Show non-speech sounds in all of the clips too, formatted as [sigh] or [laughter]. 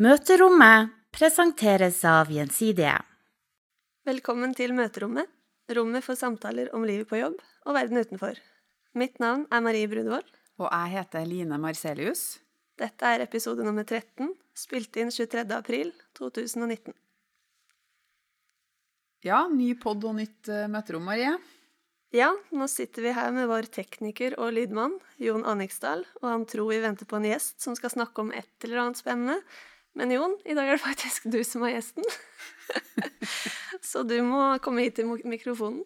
Møterommet presenteres av Gjensidige. Velkommen til Møterommet, rommet for samtaler om livet på jobb og verden utenfor. Mitt navn er Marie Brunvoll. Og jeg heter Line Marcelius. Dette er episode nummer 13, spilt inn 23. april 2019. Ja, ny pod og nytt uh, møterom, Marie. Ja, nå sitter vi her med vår tekniker og lydmann, Jon Anniksdal, og han tror vi venter på en gjest som skal snakke om et eller annet spennende. Men Jon, i dag er det faktisk du som er gjesten. [laughs] Så du må komme hit til mikrofonen.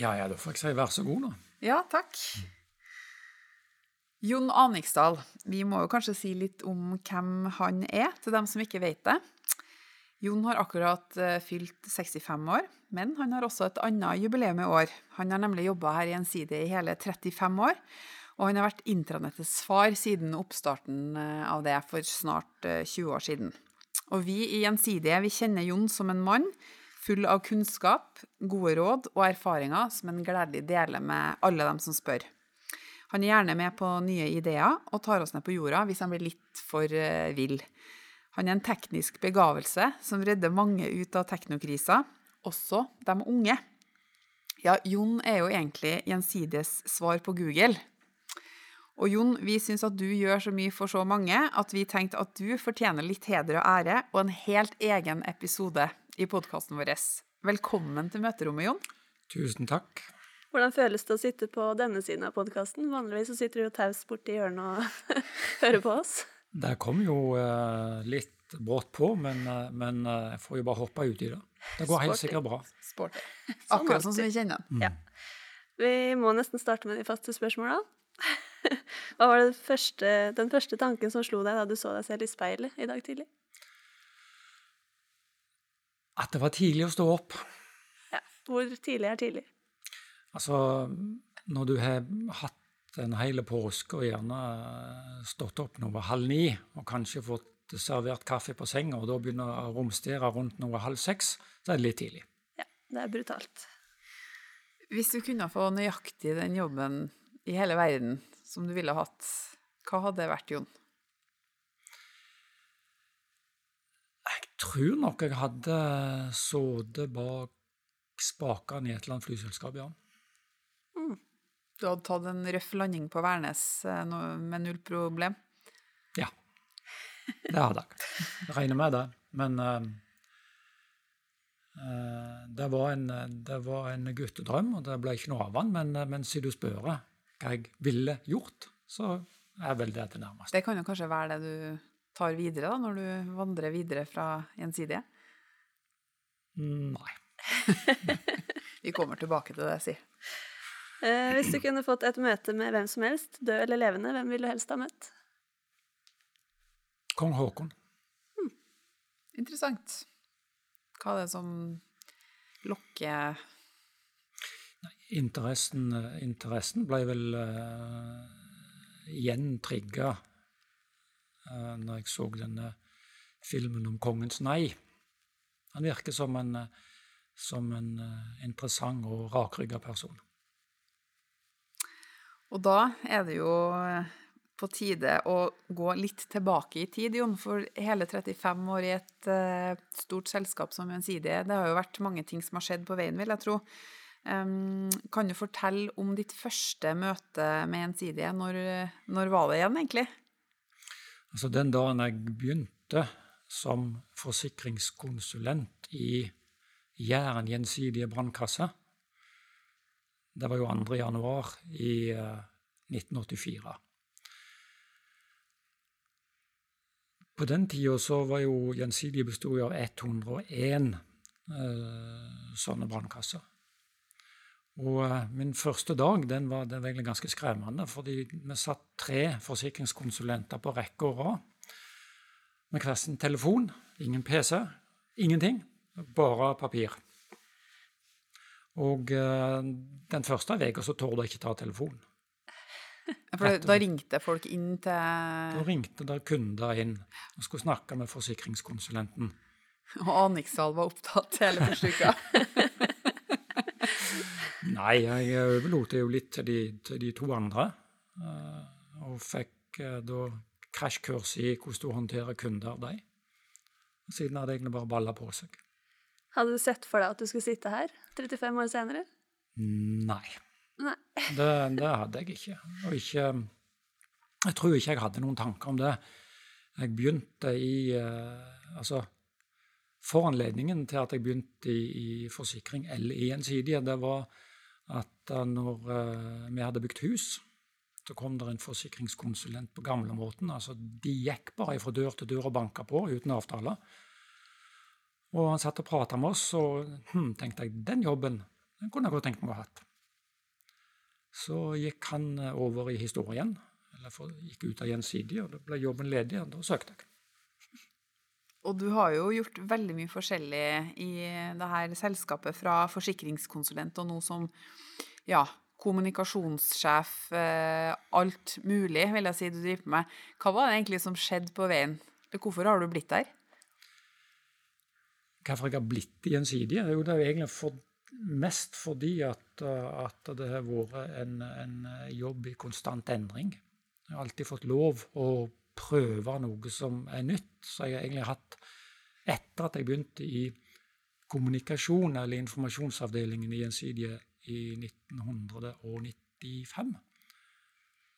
Ja, ja, da får jeg si vær så god, da. Ja, takk. Jon Aniksdal, vi må jo kanskje si litt om hvem han er, til dem som ikke vet det. Jon har akkurat uh, fylt 65 år, men han har også et annet jubileum i år. Han har nemlig jobba her i Gjensidige i hele 35 år, og han har vært intranettets far siden oppstarten uh, av det for snart uh, 20 år siden. Og vi i Gjensidige vi kjenner Jon som en mann full av kunnskap, gode råd og erfaringer som han gledelig deler med alle dem som spør. Han er gjerne med på nye ideer og tar oss ned på jorda hvis han blir litt for vill. Han er en teknisk begavelse som redder mange ut av teknokrisa, også de unge. Ja, Jon er jo egentlig Gjensidiges svar på Google. Og Jon, vi syns at du gjør så mye for så mange at vi tenkte at du fortjener litt heder og ære og en helt egen episode i podkasten vår. Velkommen til møterommet, Jon. Tusen takk. Hvordan føles det å sitte på denne siden av podkasten? Vanligvis så sitter du jo taus borti hjørnet og [laughs] hører på oss. Det kom jo uh, litt brått på, men, uh, men uh, jeg får jo bare hoppe uti det. Det går helt sikkert bra. Sporty. Akkurat sånn som vi kjenner den. Mm. Ja. Vi må nesten starte med de faste spørsmåla. [laughs] Hva var første, den første tanken som slo deg da du så deg selv i speilet i dag tidlig? At det var tidlig å stå opp. Ja. Hvor tidlig er tidlig? Altså, når du har hatt en hel påske og gjerne stått opp noe halv ni og kanskje fått servert kaffe på senga, og da begynner å romstere rundt noe halv seks, så er det litt tidlig. Ja, det er brutalt. Hvis du kunne få nøyaktig den jobben i hele verden som du ville hatt, hva hadde det vært, Jon? Jeg tror nok jeg hadde sittet bak spakene i et eller annet flyselskap, ja. Mm. Du hadde tatt en røff landing på Værnes med null problem? Ja. Det hadde jeg. Jeg regner med det. Men uh, uh, det, var en, det, var en, guttedrøm, og det ble ikke noe av den. Men, men siden du spør jeg ville gjort, så er vel det det nærmeste. Det kan jo kanskje være det du tar videre, da, når du vandrer videre fra Gjensidige? Nei. [laughs] Vi kommer tilbake til det, si. Eh, hvis du kunne fått et møte med hvem som helst, død eller levende, hvem ville du helst ha møtt? Kong Haakon. Hmm. Interessant. Hva er det som lokker Interessen, interessen ble vel uh, igjen trigga uh, når jeg så denne filmen om kongens nei. Han virker som en, som en interessant og rakrygga person. Og da er det jo på tide å gå litt tilbake i tid, Jon. For hele 35 år i et stort selskap som Gjensidige, det har jo vært mange ting som har skjedd på veien, vil jeg tro. Kan du fortelle om ditt første møte med Gjensidige? Når, når var det igjen, egentlig? Altså, den dagen jeg begynte som forsikringskonsulent i Jæren Gjensidige brannkasse, det var jo 2. januar i uh, 1984. På den tida så var jo Gjensidige bestod av 101 uh, sånne brannkasser. Og uh, min første dag den var, den var ganske skremmende, fordi vi satt tre forsikringskonsulenter på rekke og rad med hver sin telefon. Ingen PC, ingenting. Bare papir. Og uh, den første uka så torde jeg ikke ta telefonen. For da ringte folk inn til Da ringte der kunder inn og skulle snakke med forsikringskonsulenten. Og Anniksdal var opptatt hele første uka? [laughs] Nei, jeg overlot det jo litt til de, til de to andre. og fikk eh, da krasjkurs i hvordan du håndterer kunder. De. Siden hadde egentlig bare balla på seg. Hadde du sett for deg at du skulle sitte her 35 år senere? Nei. Nei. [laughs] Det, det hadde jeg ikke. Og ikke Jeg tror ikke jeg hadde noen tanker om det. Jeg begynte i eh, Altså, foranledningen til at jeg begynte i, i forsikring eller i Gjensidige, det var uh, når uh, vi hadde bygd hus, så kom det en forsikringskonsulent på gamlemåten. Altså, de gikk bare fra dør til dør og banka på uten avtale. Og han satt og prata med oss, og hm, tenkte jeg, den jobben den kunne jeg godt tenkt meg å ha hatt. Så gikk han uh, over i historien, eller for, gikk ut av Gjensidige, og da ble jobben ledig, og da søkte jeg. Og du har jo gjort veldig mye forskjellig i det her selskapet, fra forsikringskonsulent og noe som ja, kommunikasjonssjef, eh, alt mulig, vil jeg si du driver med. Hva var det egentlig som skjedde på veien? Hvorfor har du blitt der? Hvorfor jeg har blitt gjensidig? Jo, det er jo egentlig for, mest fordi at, at, det har vært en, en jobb i konstant endring. Jeg har alltid fått lov å prøve noe som er nytt. Så jeg har egentlig hatt Etter at jeg begynte i kommunikasjon, eller informasjonsavdelingen i Gjensidige i 1995,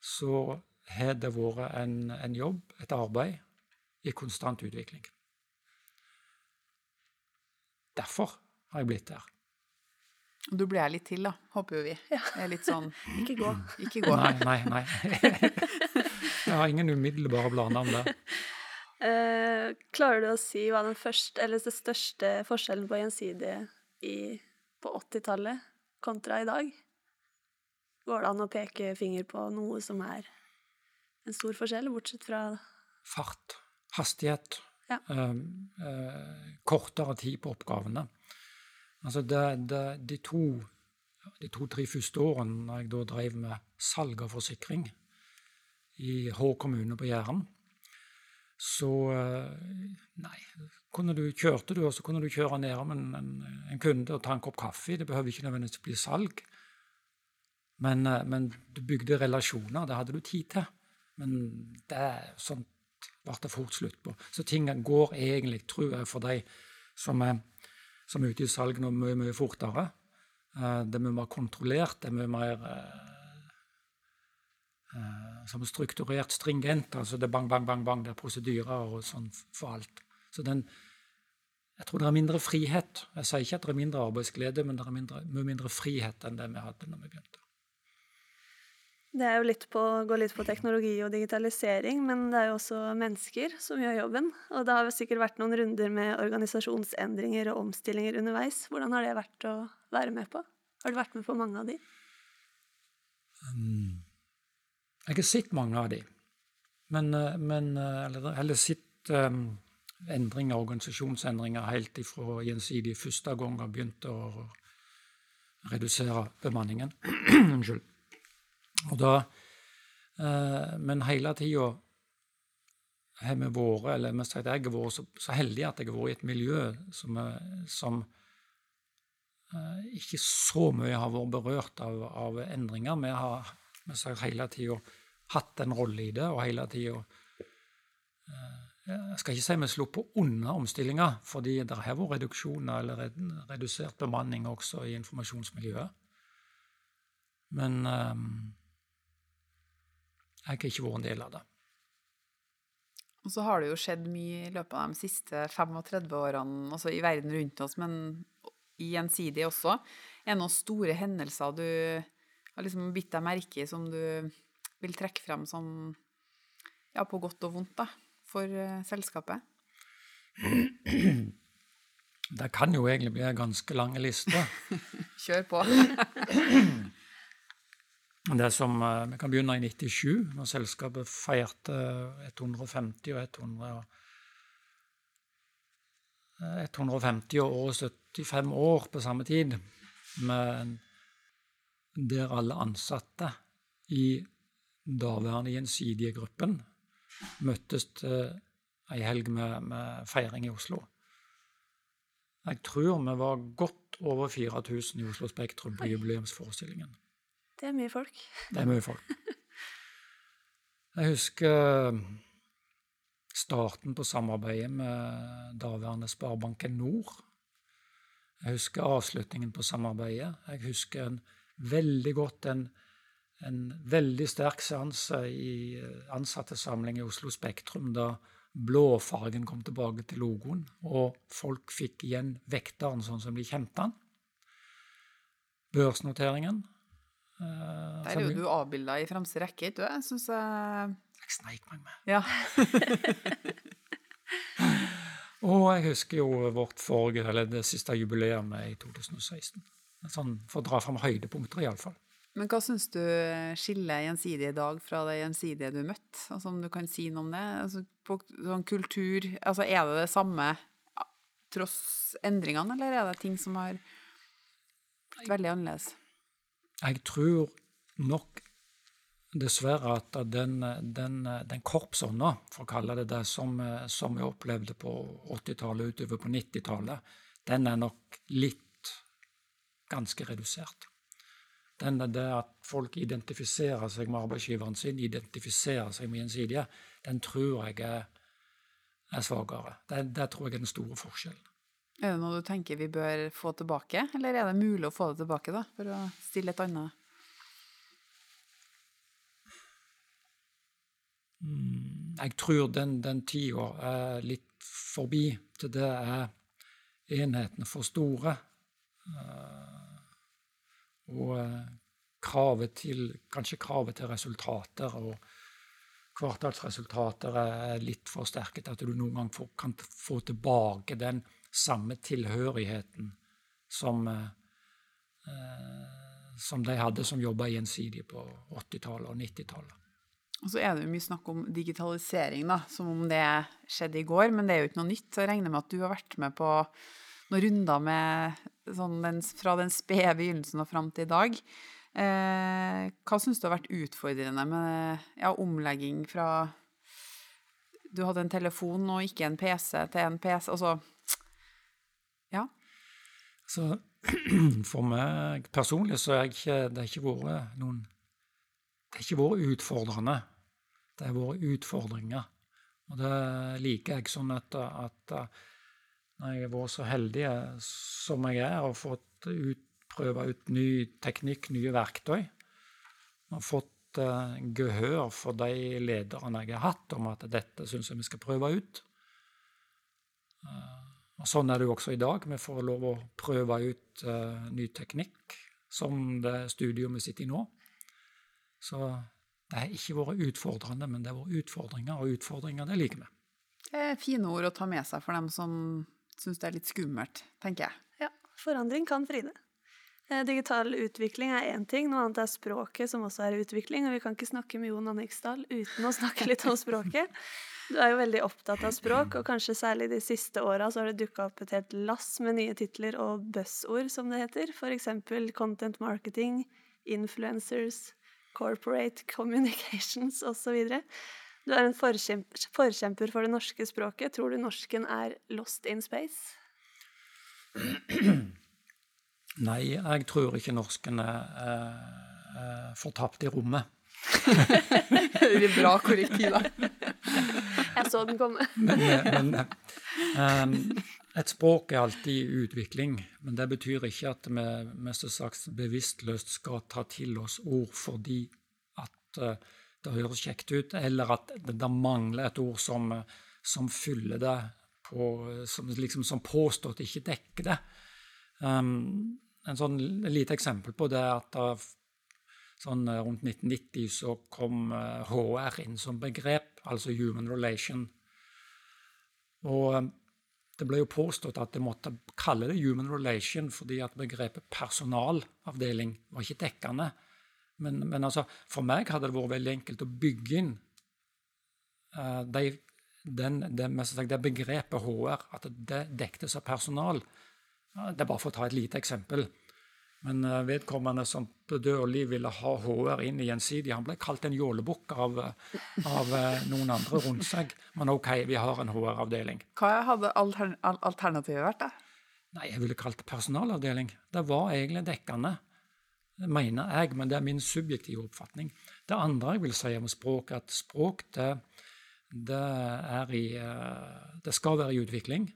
så har det vært en, en jobb, et arbeid, i konstant utvikling. Derfor har jeg blitt her. Du blir her litt til, da, håper jo vi. Ja. Er litt sånn [laughs] Ikke gå. Ikke gå. Nei, nei, nei. [laughs] Jeg har ingen umiddelbare planer om det. [laughs] Eh, klarer du å si hva den første, eller den største forskjellen på Gjensidige i, på 80-tallet kontra i dag? Går det an å peke finger på noe som er en stor forskjell, bortsett fra Fart, hastighet, Ja. eh, eh, kortere tid på oppgavene. Altså det, det, de to de to-tre første årene når jeg da drev med salg av forsikring i Hå kommune på Jæren, så eh, Nei, kunne du, kjørte du, og så kunne du kjøre nedom en, en, en kunde og ta en kopp kaffe. Det behøver ikke nødvendigvis bli salg. Men, eh, men du bygde relasjoner. Det hadde du tid til. Men det, sånt ble det fort slutt på. Så ting går egentlig, tror jeg, for de som er, som er ute i salg nå, mye, mye fortere. Eh, Det er mye mer kontrollert, det er mye mer eh, som er strukturert, stringent. altså Det er bang, bang, bang, bang, det er prosedyrer og sånn for alt. Så den, jeg tror det er mindre frihet. Jeg sier ikke at det er mindre arbeidsglede, men det er mindre, mye mindre frihet enn det vi hadde når vi begynte. Det er jo litt på, går litt på teknologi og digitalisering, men det er jo også mennesker som gjør jobben. Og det har jo sikkert vært noen runder med organisasjonsendringer og omstillinger underveis. Hvordan har det vært å være med på? Har du vært med på mange av de? Jeg har sett mange av de, men, eh, men eh, eller, eller sett um, endringer, organisasjonsendringer helt ifra Gjensidig første gang har begynte å redusere bemanningen. [clears throat] Unnskyld. Og da, eh, men hele tida har vi vært, eller mest sagt jeg har vært så, så heldig at jeg har vært i et miljø som, som eh, ikke så mye har vært berørt av, av endringer. Vi har vi har hele tida hatt en rolle i det, og hele tida Jeg skal ikke si vi slo på under omstillinga, fordi det har vært reduksjoner eller redusert bemanning også i informasjonsmiljøet. Men um, jeg har ikke vært en del av det. Og så har det jo skjedd mye i løpet av de siste 35 årene, altså i verden rundt oss, men i gjensidig også. Er det noen store hendelser du har liksom bitt deg merke i, som du vil trekke frem som ja, på godt og vondt, da, for eh, selskapet? [clears throat] Det kan jo egentlig bli en ganske lang liste. [laughs] Kjør på. [clears throat] Det som, eh, Vi kan begynne i 97, når selskapet feirte 150 og 100 eh, 150 og 75 år på samme tid, men der alle ansatte i daværende gjensidige gruppen møttes til ei helg med, med feiring i Oslo. Jeg tror vi var godt over 4000 i Oslo Spektrum på jubileumsforestillingen. Det er mye folk. Det er mye folk. [laughs] Jeg husker starten på samarbeidet med daværende Sparebanken Nord. Jeg husker avslutningen på samarbeidet. Jeg husker en, veldig godt en, en veldig sterk seanse i ansattesamling i Oslo Spektrum da blåfargen kom tilbake til logoen, og folk fikk igjen vekteren sånn som de kjente den. Børsnoteringen. Der er jo du avbilda i fremste rekke, ikke sant? Syns jeg Jeg sneik meg med. Ja. [laughs] Og jeg husker jo vårt forrige, eller det siste jubileet i 2016. Sånn, for å dra fram høydepunkter, iallfall. Men hva syns du skiller gjensidige i dag fra det gjensidige du møtte? Altså, om du kan si noe om det? Altså, på sånn kultur, altså Er det det samme tross endringene, eller er det ting som har vært veldig annerledes? Jeg tror nok dessverre at den, den, den korpsånda, for å kalle det det, som, som vi opplevde på 80-tallet utover på 90-tallet, den er nok litt ganske redusert. Den er det at folk identifiserer seg med arbeidsgiveren sin, identifiserer seg med gjensidige, den tror jeg er, er svakere. Det, det tror jeg er den store forskjellen. Er det noe du tenker vi bør få tilbake, eller er det mulig å få det tilbake, da, for å stille et annet Jeg tror den, den tida er litt forbi. Til det er enhetene for store. Og kravet til, kanskje kravet til resultater og kvartalsresultater er litt for sterke til at du noen gang får, kan få tilbake den samme tilhørigheten som, eh, som de hadde som jobba gjensidig på 80-tallet og 90-tallet. Og så er det jo mye snakk om digitalisering, da, som om det skjedde i går, men det er jo ikke noe nytt. Så jeg regner med at du har vært med på noen runder med sånn den, fra den spede begynnelsen og fram til i dag. Eh, hva syns du har vært utfordrende med ja, omlegging fra Du hadde en telefon og ikke en PC til en PC. Altså Ja. Så [clears throat] for meg personlig så er ikke, det ikke vært noen Det har ikke vært utfordrende. Det har vært utfordringer. Og det liker jeg sånn at, at når jeg har vært så heldig som jeg er, og fått ut, prøve ut ny teknikk, nye verktøy, og fått uh, gehør for de lederne jeg har hatt, om at dette syns jeg vi skal prøve ut. Uh, og Sånn er det jo også i dag. Vi får lov å prøve ut uh, ny teknikk, som det studioet vi sitter i nå. Så det har ikke vært utfordrende, men det har vært utfordringer, og utfordringer det liker vi. Det er fine ord å ta med seg for dem som syns det er litt skummelt, tenker jeg. Ja, forandring kan fride. Digital utvikling er én ting, noe annet er språket, som også er utvikling. Og vi kan ikke snakke med Jon Anniksdal uten å snakke litt om språket. Du er jo veldig opptatt av språk, og kanskje særlig de siste åra så har det dukka opp et helt lass med nye titler og buzzord, som det heter. Eksempel content marketing, influencers, corporate communications osv. Du er en forkjemper, forkjemper for det norske språket. Tror du norsken er lost in space? [clears throat] Nei, jeg tror ikke norsken er, er fortapt i rommet. [laughs] det blir bra korrektiv, da. [laughs] Jeg så den komme. [laughs] men, men um, et språk er alltid i utvikling, men det betyr ikke at vi mest sagt bevisstløst skal ta til oss ord fordi at uh, det høres kjekt ut, eller at det, det mangler et ord som, som fyller det, på, som, liksom, som påstått ikke dekker det. Um, en sånn lite eksempel på det er at da, sånn rundt 1990 så kom HR inn som begrep, altså human relation. Og um, det ble jo påstått at de måtte kalle det human relation fordi at begrepet personalavdeling var ikke dekkende. Men, men altså, for meg hadde det vært veldig enkelt å bygge inn uh, de, den, det, det, begrepet HR, at det dektes av personal. Det er bare for å ta et lite eksempel. Men uh, vedkommende som på død ville ha HR inn i Gjensidige, han ble kalt en jålebukk av, av uh, noen andre rundt seg. Men OK, vi har en HR-avdeling. Hva hadde altern alternativet vært, da? Nei, Jeg ville kalt det personalavdeling. Det var egentlig dekkende, mener jeg, men det er min subjektive oppfatning. Det andre jeg vil si om språk, er at språk det, det, i, eh, det skal være i utvikling.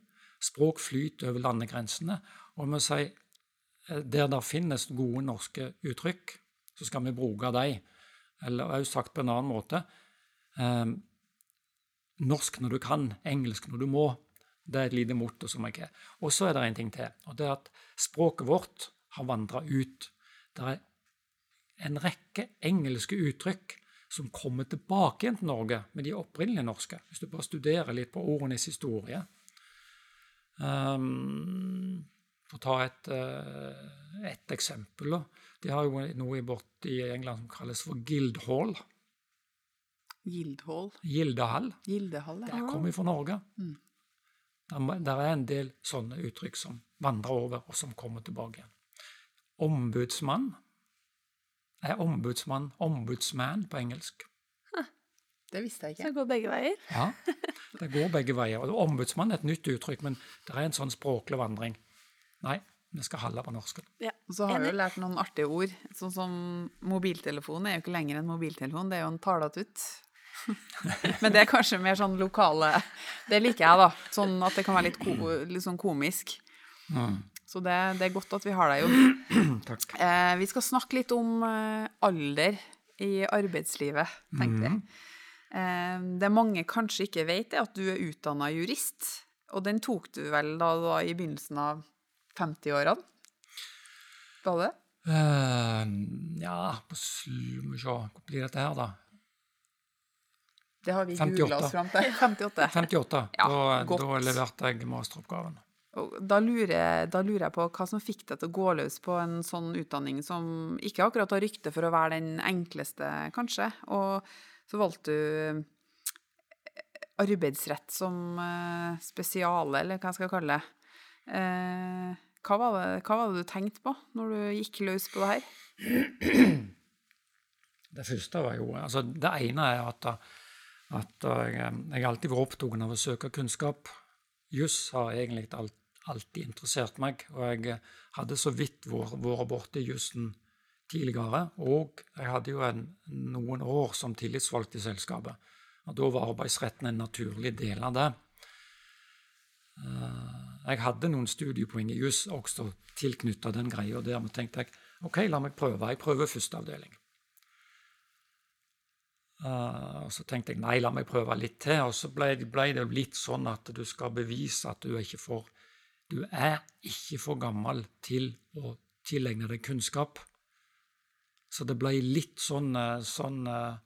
Språk flyter over landegrensene. Og jeg må si, eh, der det finnes gode norske uttrykk, så skal vi bruke dem. Eller også sagt på en annen måte eh, Norsk når du kan, engelsk når du må. Det er et lite motto som jeg har. Og så er det en ting til. og det er at Språket vårt har vandra ut. Det er en rekke engelske uttrykk som kommer tilbake igjen til Norge med de opprinnelige norske. Hvis du bare studerer litt på ordenes historie. Um, for å ta et, uh, et eksempel. De har jo noe i England som kalles for Guildhall. Gildhall. Gildehall. Gildehall, ja. Det kommer fra Norge. Mm. Det er en del sånne uttrykk som vandrer over, og som kommer tilbake igjen. Ombudsmann er ombudsmann ombudsman på engelsk. Det visste jeg Så ikke. det går begge veier. Ja, det går begge veier. Og ombudsmann er et nytt uttrykk, men det er en sånn språklig vandring. Nei, vi skal holde på norsken. Ja. Og så har jo lært noen artige ord. Sånn som mobiltelefon er jo ikke lenger en mobiltelefon, det er jo en talatut. [laughs] Men det er kanskje mer sånn lokale Det liker jeg, da. Sånn at det kan være litt, ko litt sånn komisk. Så det, det er godt at vi har deg, Jon. [clears throat] Takk. Eh, vi skal snakke litt om eh, alder i arbeidslivet, tenkte jeg. Eh, det mange kanskje ikke vet, er at du er utdanna jurist. Og den tok du vel da, da i begynnelsen av 50-årene? Var det? Uh, ja, på må vi se, Hvor blir dette her, da? Det har vi 58. googla oss fram til. [laughs] 58. 58. Ja, da, da leverte jeg masteroppgaven. Da lurer, da lurer jeg på hva som fikk deg til å gå løs på en sånn utdanning som ikke akkurat har rykte for å være den enkleste, kanskje. Og så valgte du eh, arbeidsrett som eh, spesiale, eller hva jeg skal kalle det. Eh, hva, var det hva var det du tenkte på når du gikk løs på det her? [clears throat] Det første var jo altså Det ene er at, at jeg, jeg har alltid vært opptatt av å søke kunnskap. Juss har egentlig alt, alltid interessert meg, og jeg hadde så vidt vært borti jussen tidligere. Og jeg hadde jo en, noen år som tillitsvalgt i selskapet. Og da var arbeidsretten en naturlig del av det. Eh, Jeg hadde noen studiepoeng i juss også tilknytta den greia. Der men tenkte jeg OK, la meg prøve. Jeg prøver første avdeling. Uh, og så tenkte jeg nei, la meg prøve litt til. Og så ble, ble det litt sånn at du skal bevise at du ikke for Du er ikke for gammel til å tilegne deg kunnskap. Så det ble litt sånn, eh, sånn eh,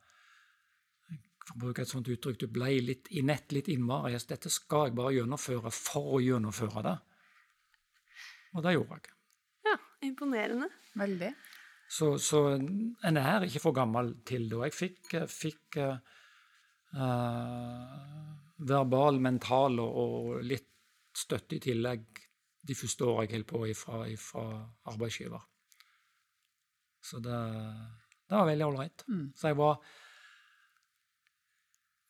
For å bruke et sånt uttrykk, du ble litt i nett litt innmari. Dette skal jeg bare gjennomføre for å gjennomføre det. Og det gjorde jeg. Ja, imponerende. Veldig. Så, så en er ikke for gammel til det. Og jeg fikk, fikk eh, eh, verbal, mental og, og litt støtte i tillegg de første åra jeg holdt på ifra, ifra arbeidsgiver. Så det, det var veldig ålreit. Mm. Så jeg var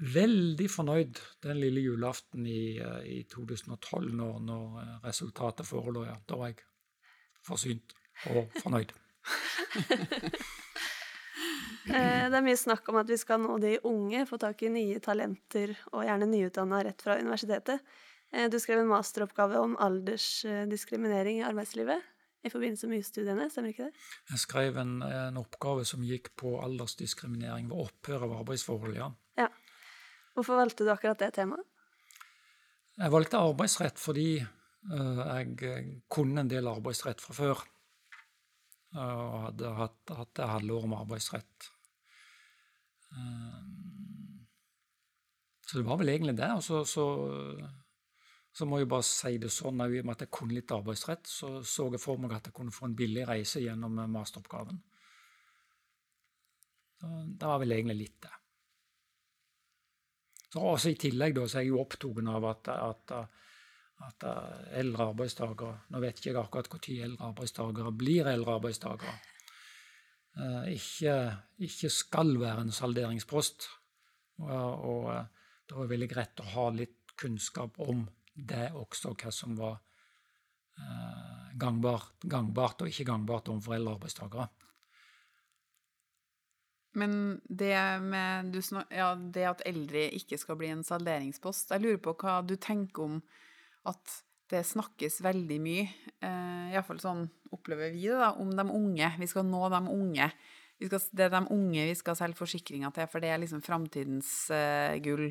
veldig fornøyd den lille julaften i, eh, i 2012, når, når eh, resultatet forelå. Ja. Da var jeg forsynt og fornøyd. [laughs] Eh, Det er mye snakk om at vi skal nå de unge, få tak i nye talenter og gjerne nyutdanna rett fra universitetet. Eh, Du skrev en masteroppgave om aldersdiskriminering i arbeidslivet i forbindelse med jusstudiene, stemmer ikke det? Jeg skrev en, en oppgave som gikk på aldersdiskriminering ved opphør av arbeidsforhold. ja. Hvorfor valgte du akkurat det temaet? Jeg valgte arbeidsrett fordi uh, jeg eh, kunne en del arbeidsrett fra før. eh, og hadde hatt, hatt et halvår med arbeidsrett. Eh, så det var vel egentlig det. Og så, så, så må jeg bare si det sånn, i og med at jeg kunne litt arbeidsrett, så så jeg for meg at jeg kunne få en billig reise gjennom eh, masteroppgaven. Det var vel egentlig litt det. Så også I tillegg da, så er jeg jo opptatt av at, at, at eldre arbeidstakere Nå vet ikke jeg akkurat når eldre arbeidstakere blir eldre arbeidstakere. eh, ikke, ikke skal være en salderingspost. Og, og eh, da er det veldig greit å ha litt kunnskap om det også, hva som var eh, gangbart, gangbart og ikke gangbart overfor eldre arbeidstakere. Men det med snak, ja, det at eldre ikke skal bli en salderingspost Jeg lurer på hva du tenker om at det snakkes veldig mye, eh, iallfall sånn opplever vi det, da, om de unge. Vi skal nå de unge. Skal, det er de unge vi skal selge forsikringer til, for det er liksom framtidens eh, gull.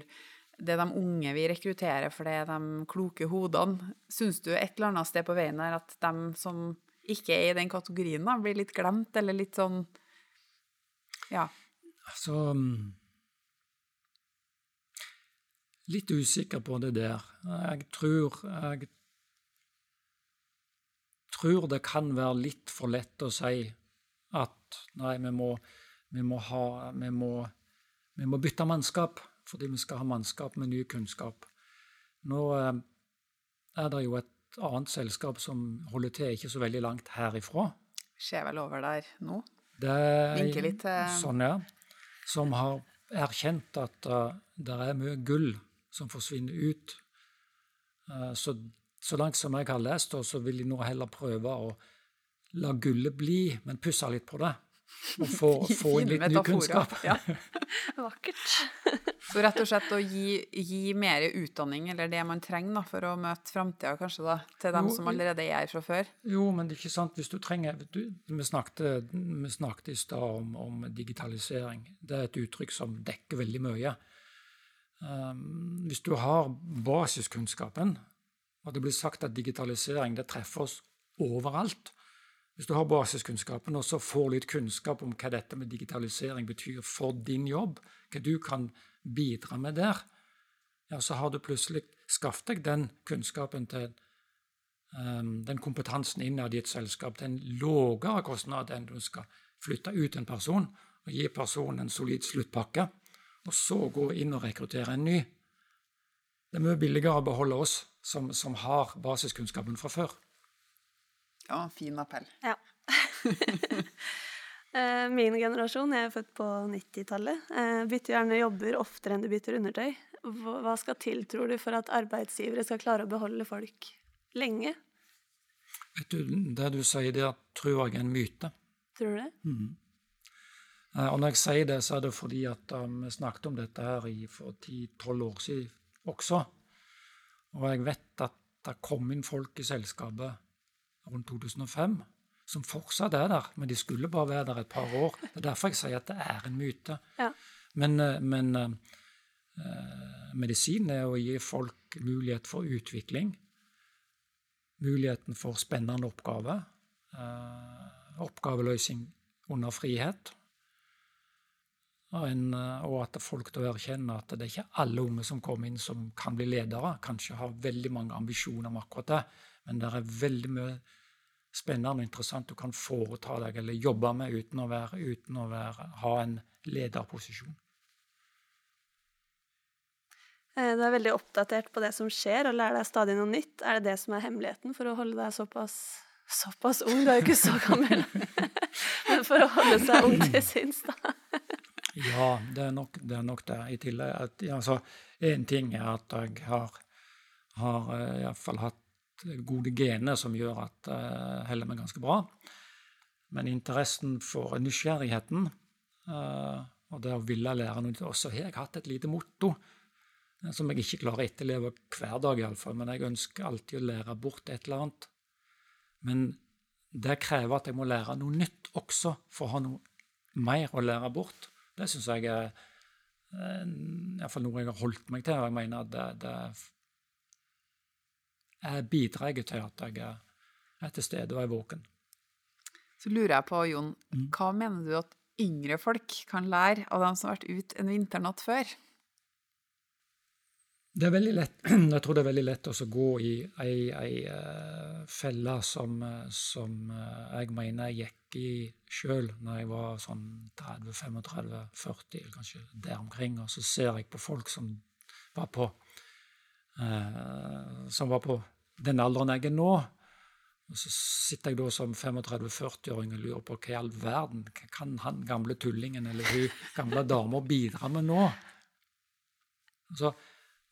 Det er de unge vi rekrutterer, for det er de kloke hodene. Syns du et eller annet sted på veien her at de som ikke er i den kategorien, da, blir litt glemt, eller litt sånn Ja. Altså mm, Litt usikker på det der. Jeg tror Jeg tror det kan være litt for lett å si at nei, vi må, vi må, ha, vi må, vi må bytte mannskap fordi vi skal ha mannskap med ny kunnskap. Nå eh, er det jo et annet selskap som holder til ikke så veldig langt herifra. Skjer vel over der nå. Det Vinker litt til Sånn, ja. Som har erkjent at uh, det er mye gull som forsvinner ut. Uh, så, så langt som jeg har lest, så vil de nå heller prøve å la gullet bli, men pusse litt på det. Og få, [laughs] få inn litt ny kunnskap. Ja. [laughs] Vakkert. Så rett og slett å gi, gi mer utdanning, eller det man trenger da, for å møte framtida, kanskje, da, til dem Jo, som allerede er her fra før. Jo, men det er ikke sant hvis du trenger du, vi, snakket, vi snakket i stad om, om digitalisering. Det er et uttrykk som dekker veldig mye. Um, hvis du har basiskunnskapen, og det blir sagt at digitalisering det treffer oss overalt Hvis du har basiskunnskapen og så får litt kunnskap om hva dette med digitalisering betyr for din jobb, hva du kan bidra med der, ja, så har du plutselig skaffet deg den kunnskapen til um, den kompetansen innad i et selskap til en lavere kostnad enn du skal flytte ut en person og gi personen en solid sluttpakke, og så gå inn og rekruttere en ny. Det er mye billigere å beholde oss som, som har basiskunnskapen fra før. Ja, fin appell. Ja. [laughs] Eh, Min generasjon, jeg er født på 90-tallet, eh, bytter gjerne jobber oftere enn de bytter undertøy. Hva skal til, tror du, for at arbeidsgivere skal klare å beholde folk lenge? Vet du, Det du sier der, tror jeg er en myte. Tror du det? Mm. Og når jeg sier det, så er det fordi at um, vi snakket om dette her i, for 10-12 år siden også. Og jeg vet at det kom inn folk i selskapet rundt 2005 som fortsatt er der, men de skulle bare være der et par år. Det er derfor jeg sier at det er en myte. Ja. Men, eh, men eh, eh, medisin er å gi folk mulighet for utvikling. Muligheten for spennende oppgaver. Eh, oppgaveløsning under frihet. Og, en, og at folk da erkjenner at det er ikke alle unge som kommer inn som kan bli ledere. Kanskje har veldig mange ambisjoner om akkurat det, men det er veldig mye spennende og interessant du kan foreta deg eller jobbe med uten å, være, uten å være, ha en lederposisjon. Eh, Du er veldig oppdatert på det som skjer, og lærer deg stadig noe nytt. Er det det som er hemmeligheten for å holde deg såpass, såpass ung? Du er jo ikke så gammel. Men [laughs] for å holde seg ung til sinns, da. Ja, det er nok det. Er nok det. I tillegg at, altså, En ting er at jeg har, har uh, iallfall hatt gode gener som gjør at jeg holder meg ganske bra. Men interessen for nysgjerrigheten eh, og det å ville lære noe også har jeg hatt et lite motto eh, som jeg ikke klarer å etterleve hver dag, iallfall. Men jeg ønsker alltid å lære bort et eller annet. Men det krever at jeg må lære noe nytt også for å ha noe mer å lære bort. Det syns jeg er eh, iallfall noe jeg har holdt meg til, og jeg mener at det, det bidrar til at jeg er til stede og er våken. Så lurer jeg på, Jon, hva mener du at yngre folk kan lære av dem som har vært ute en vinternatt før? Det er veldig lett, [clears throat] jeg tror det er veldig lett å gå i ei, ei uh, felle som, som uh, jeg mener jeg gikk i sjøl når jeg var sånn 30-35-40, kanskje der omkring. Og så ser jeg på folk som var på uh, som var på den alderen jeg er nå. Og så sitter jeg da som 35-40-åring og lurer på hva i all verden kan han gamle tullingen eller hun gamle dama bidra med nå? Så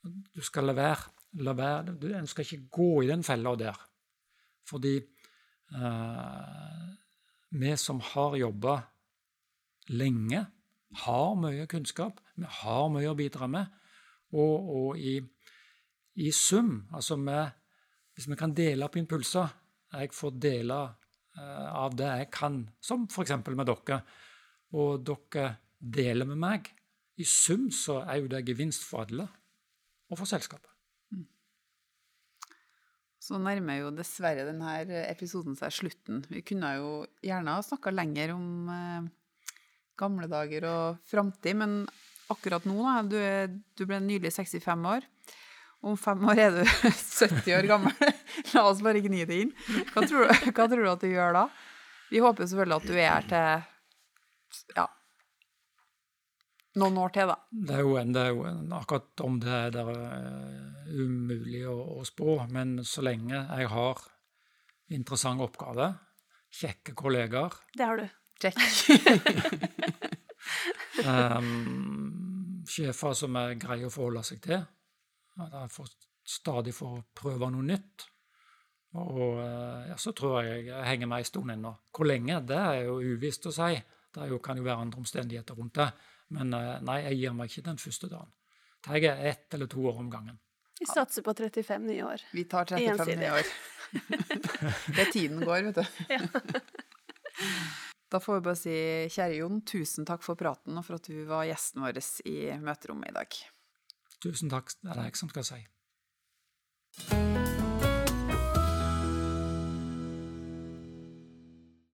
du skal la være. La være. Du skal ikke gå i den fella der. Fordi eh, vi som har jobba lenge, har mye kunnskap, vi har mye å bidra med. Og, og i, i, sum, altså med, hvis vi kan dele opp impulser Jeg får dele uh, av det jeg kan, som f.eks. med dere, og dere deler med meg. I sum så er jo det gevinst for alle, og for selskapet. Så nærmer jo dessverre denne episoden seg slutten. Vi kunne jo gjerne ha snakka lenger om eh, gamle dager og framtid, men akkurat nå, da, du, du, ble nylig 65 år. Om fem år er du [laughs] 70 år gammel. La oss bare gni det inn. Hva tror, du, hva tror du at du gjør da? Vi håper selvfølgelig at du er her til ja, noen år til, da. Det er jo, en, det er jo en, akkurat om det er det uh, umulig å, å, spå, men så lenge jeg har interessant oppgave, kjekke kollegaer Det har du. Check. um, [laughs] sjefer som er greie å forholde seg til. At jeg får stadig får prøve noe nytt. Og uh, ja, så tror jeg jeg henger meg en stund ennå. Hvor lenge, det er jo uvisst å si. Det jo, kan jo være andre omstendigheter rundt det. Men eh, nei, jeg gir meg ikke den første dagen. Det er ett eller to år om gangen. Vi satser på 35 nye år. Vi tar 35 nye år. [laughs] det er tiden går, vet du. Ja. [laughs] Da får vi bare si, kjære Jon, tusen takk for praten og for at du var gjesten vår i møterommet i dag. Tusen takk. Det er det jeg som skal si.